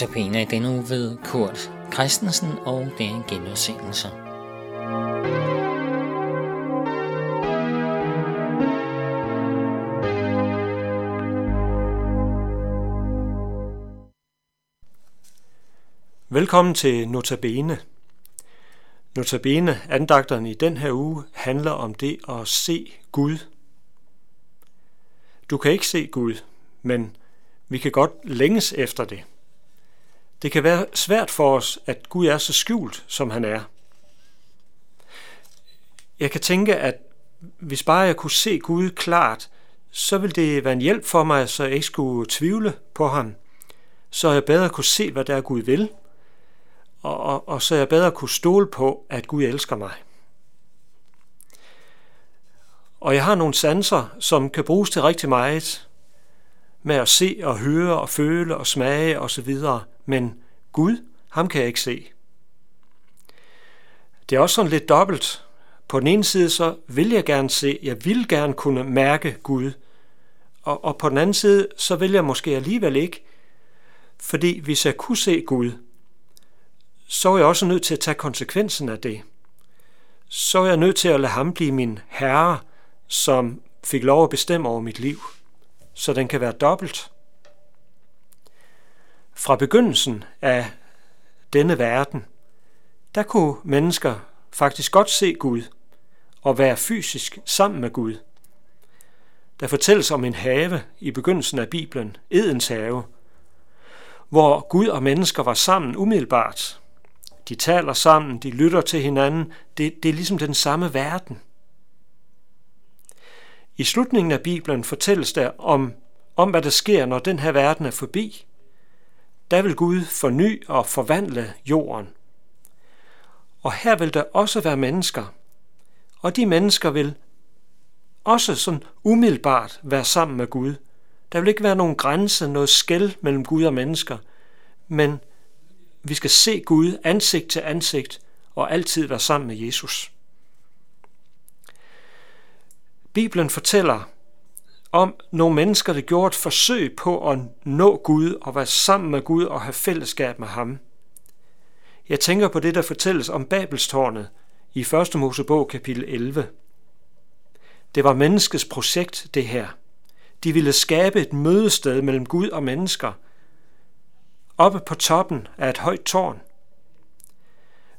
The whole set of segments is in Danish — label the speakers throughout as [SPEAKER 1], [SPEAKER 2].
[SPEAKER 1] Notabene i denne uge ved Kurt Christensen, og det er genudsendelse.
[SPEAKER 2] Velkommen til Notabene. Notabene andagterne i den her uge handler om det at se Gud. Du kan ikke se Gud, men vi kan godt længes efter det. Det kan være svært for os, at Gud er så skjult, som han er. Jeg kan tænke, at hvis bare jeg kunne se Gud klart, så ville det være en hjælp for mig, så jeg ikke skulle tvivle på ham, så jeg bedre kunne se, hvad der er, Gud vil, og, og, og så jeg bedre kunne stole på, at Gud elsker mig. Og jeg har nogle sanser, som kan bruges til rigtig meget, med at se og høre og føle og smage osv., men Gud, ham kan jeg ikke se. Det er også sådan lidt dobbelt. På den ene side så vil jeg gerne se, jeg vil gerne kunne mærke Gud, og, og på den anden side så vil jeg måske alligevel ikke, fordi hvis jeg kunne se Gud, så er jeg også nødt til at tage konsekvensen af det. Så er jeg nødt til at lade ham blive min herre, som fik lov at bestemme over mit liv. Så den kan være dobbelt. Fra begyndelsen af denne verden, der kunne mennesker faktisk godt se Gud og være fysisk sammen med Gud. Der fortælles om en have i begyndelsen af Bibelen, Edens have, hvor Gud og mennesker var sammen umiddelbart. De taler sammen, de lytter til hinanden. Det, det er ligesom den samme verden. I slutningen af Bibelen fortælles der om, om, hvad der sker, når den her verden er forbi der vil Gud forny og forvandle jorden. Og her vil der også være mennesker, og de mennesker vil også sådan umiddelbart være sammen med Gud. Der vil ikke være nogen grænse, noget skæld mellem Gud og mennesker, men vi skal se Gud ansigt til ansigt og altid være sammen med Jesus. Bibelen fortæller, om nogle mennesker, der gjorde et forsøg på at nå Gud og være sammen med Gud og have fællesskab med ham. Jeg tænker på det, der fortælles om Babelstårnet i 1. Mosebog kapitel 11. Det var menneskets projekt, det her. De ville skabe et mødested mellem Gud og mennesker, oppe på toppen af et højt tårn.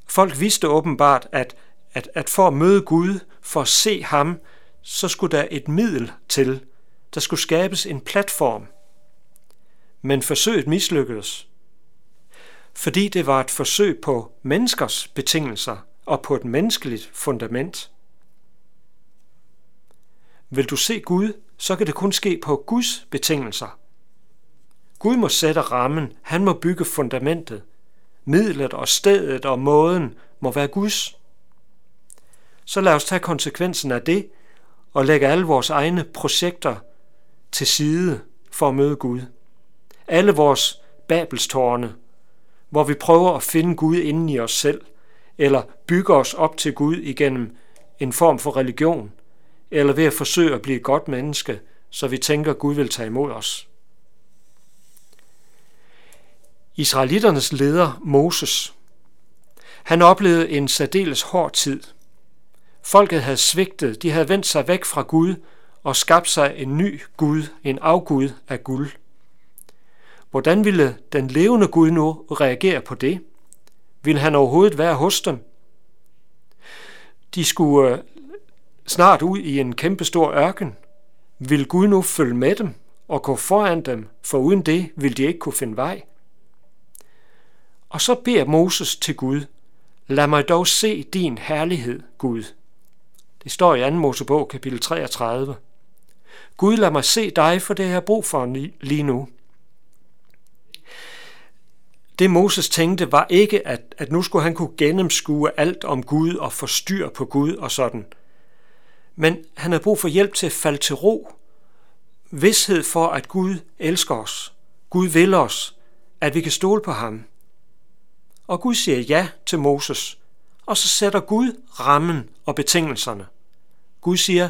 [SPEAKER 2] Folk vidste åbenbart, at, at, at for at møde Gud, for at se ham, så skulle der et middel til, der skulle skabes en platform. Men forsøget mislykkedes, fordi det var et forsøg på menneskers betingelser og på et menneskeligt fundament. Vil du se Gud, så kan det kun ske på Guds betingelser. Gud må sætte rammen, han må bygge fundamentet. Midlet og stedet og måden må være Guds. Så lad os tage konsekvensen af det og lægge alle vores egne projekter til side for at møde Gud. Alle vores babelstårne, hvor vi prøver at finde Gud inden i os selv, eller bygge os op til Gud igennem en form for religion, eller ved at forsøge at blive et godt menneske, så vi tænker, at Gud vil tage imod os. Israelitternes leder Moses, han oplevede en særdeles hård tid. Folket havde svigtet, de havde vendt sig væk fra Gud og skabt sig en ny Gud, en afgud af guld. Hvordan ville den levende Gud nu reagere på det? Vil han overhovedet være hos dem? De skulle øh, snart ud i en kæmpestor ørken. Vil Gud nu følge med dem og gå foran dem, for uden det vil de ikke kunne finde vej? Og så beder Moses til Gud, lad mig dog se din herlighed, Gud. Det står i 2. Mosebog, kapitel 33. Gud, lad mig se dig, for det jeg har brug for lige nu. Det Moses tænkte var ikke, at, at nu skulle han kunne gennemskue alt om Gud og få styr på Gud og sådan. Men han havde brug for hjælp til at falde til ro. Vidshed for, at Gud elsker os. Gud vil os. At vi kan stole på ham. Og Gud siger ja til Moses. Og så sætter Gud rammen og betingelserne. Gud siger,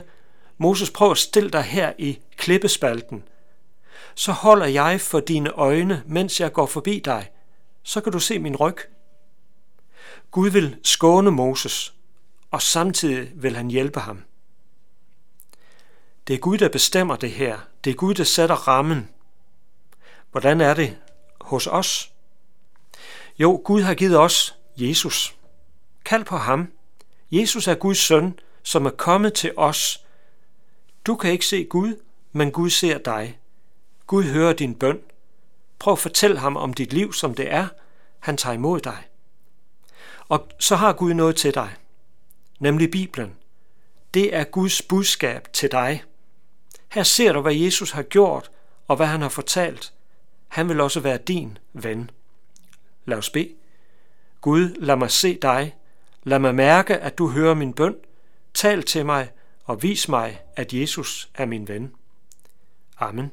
[SPEAKER 2] Moses, prøv at stille dig her i klippespalten. Så holder jeg for dine øjne, mens jeg går forbi dig, så kan du se min ryg. Gud vil skåne Moses, og samtidig vil han hjælpe ham. Det er Gud, der bestemmer det her. Det er Gud, der sætter rammen. Hvordan er det hos os? Jo, Gud har givet os Jesus. Kald på ham. Jesus er Guds søn, som er kommet til os. Du kan ikke se Gud, men Gud ser dig. Gud hører din bøn. Prøv at fortælle ham om dit liv, som det er. Han tager imod dig. Og så har Gud noget til dig, nemlig Bibelen. Det er Guds budskab til dig. Her ser du, hvad Jesus har gjort, og hvad han har fortalt. Han vil også være din ven. Lad os bede. Gud, lad mig se dig. Lad mig mærke, at du hører min bøn. Tal til mig og vis mig, at Jesus er min ven. Amen.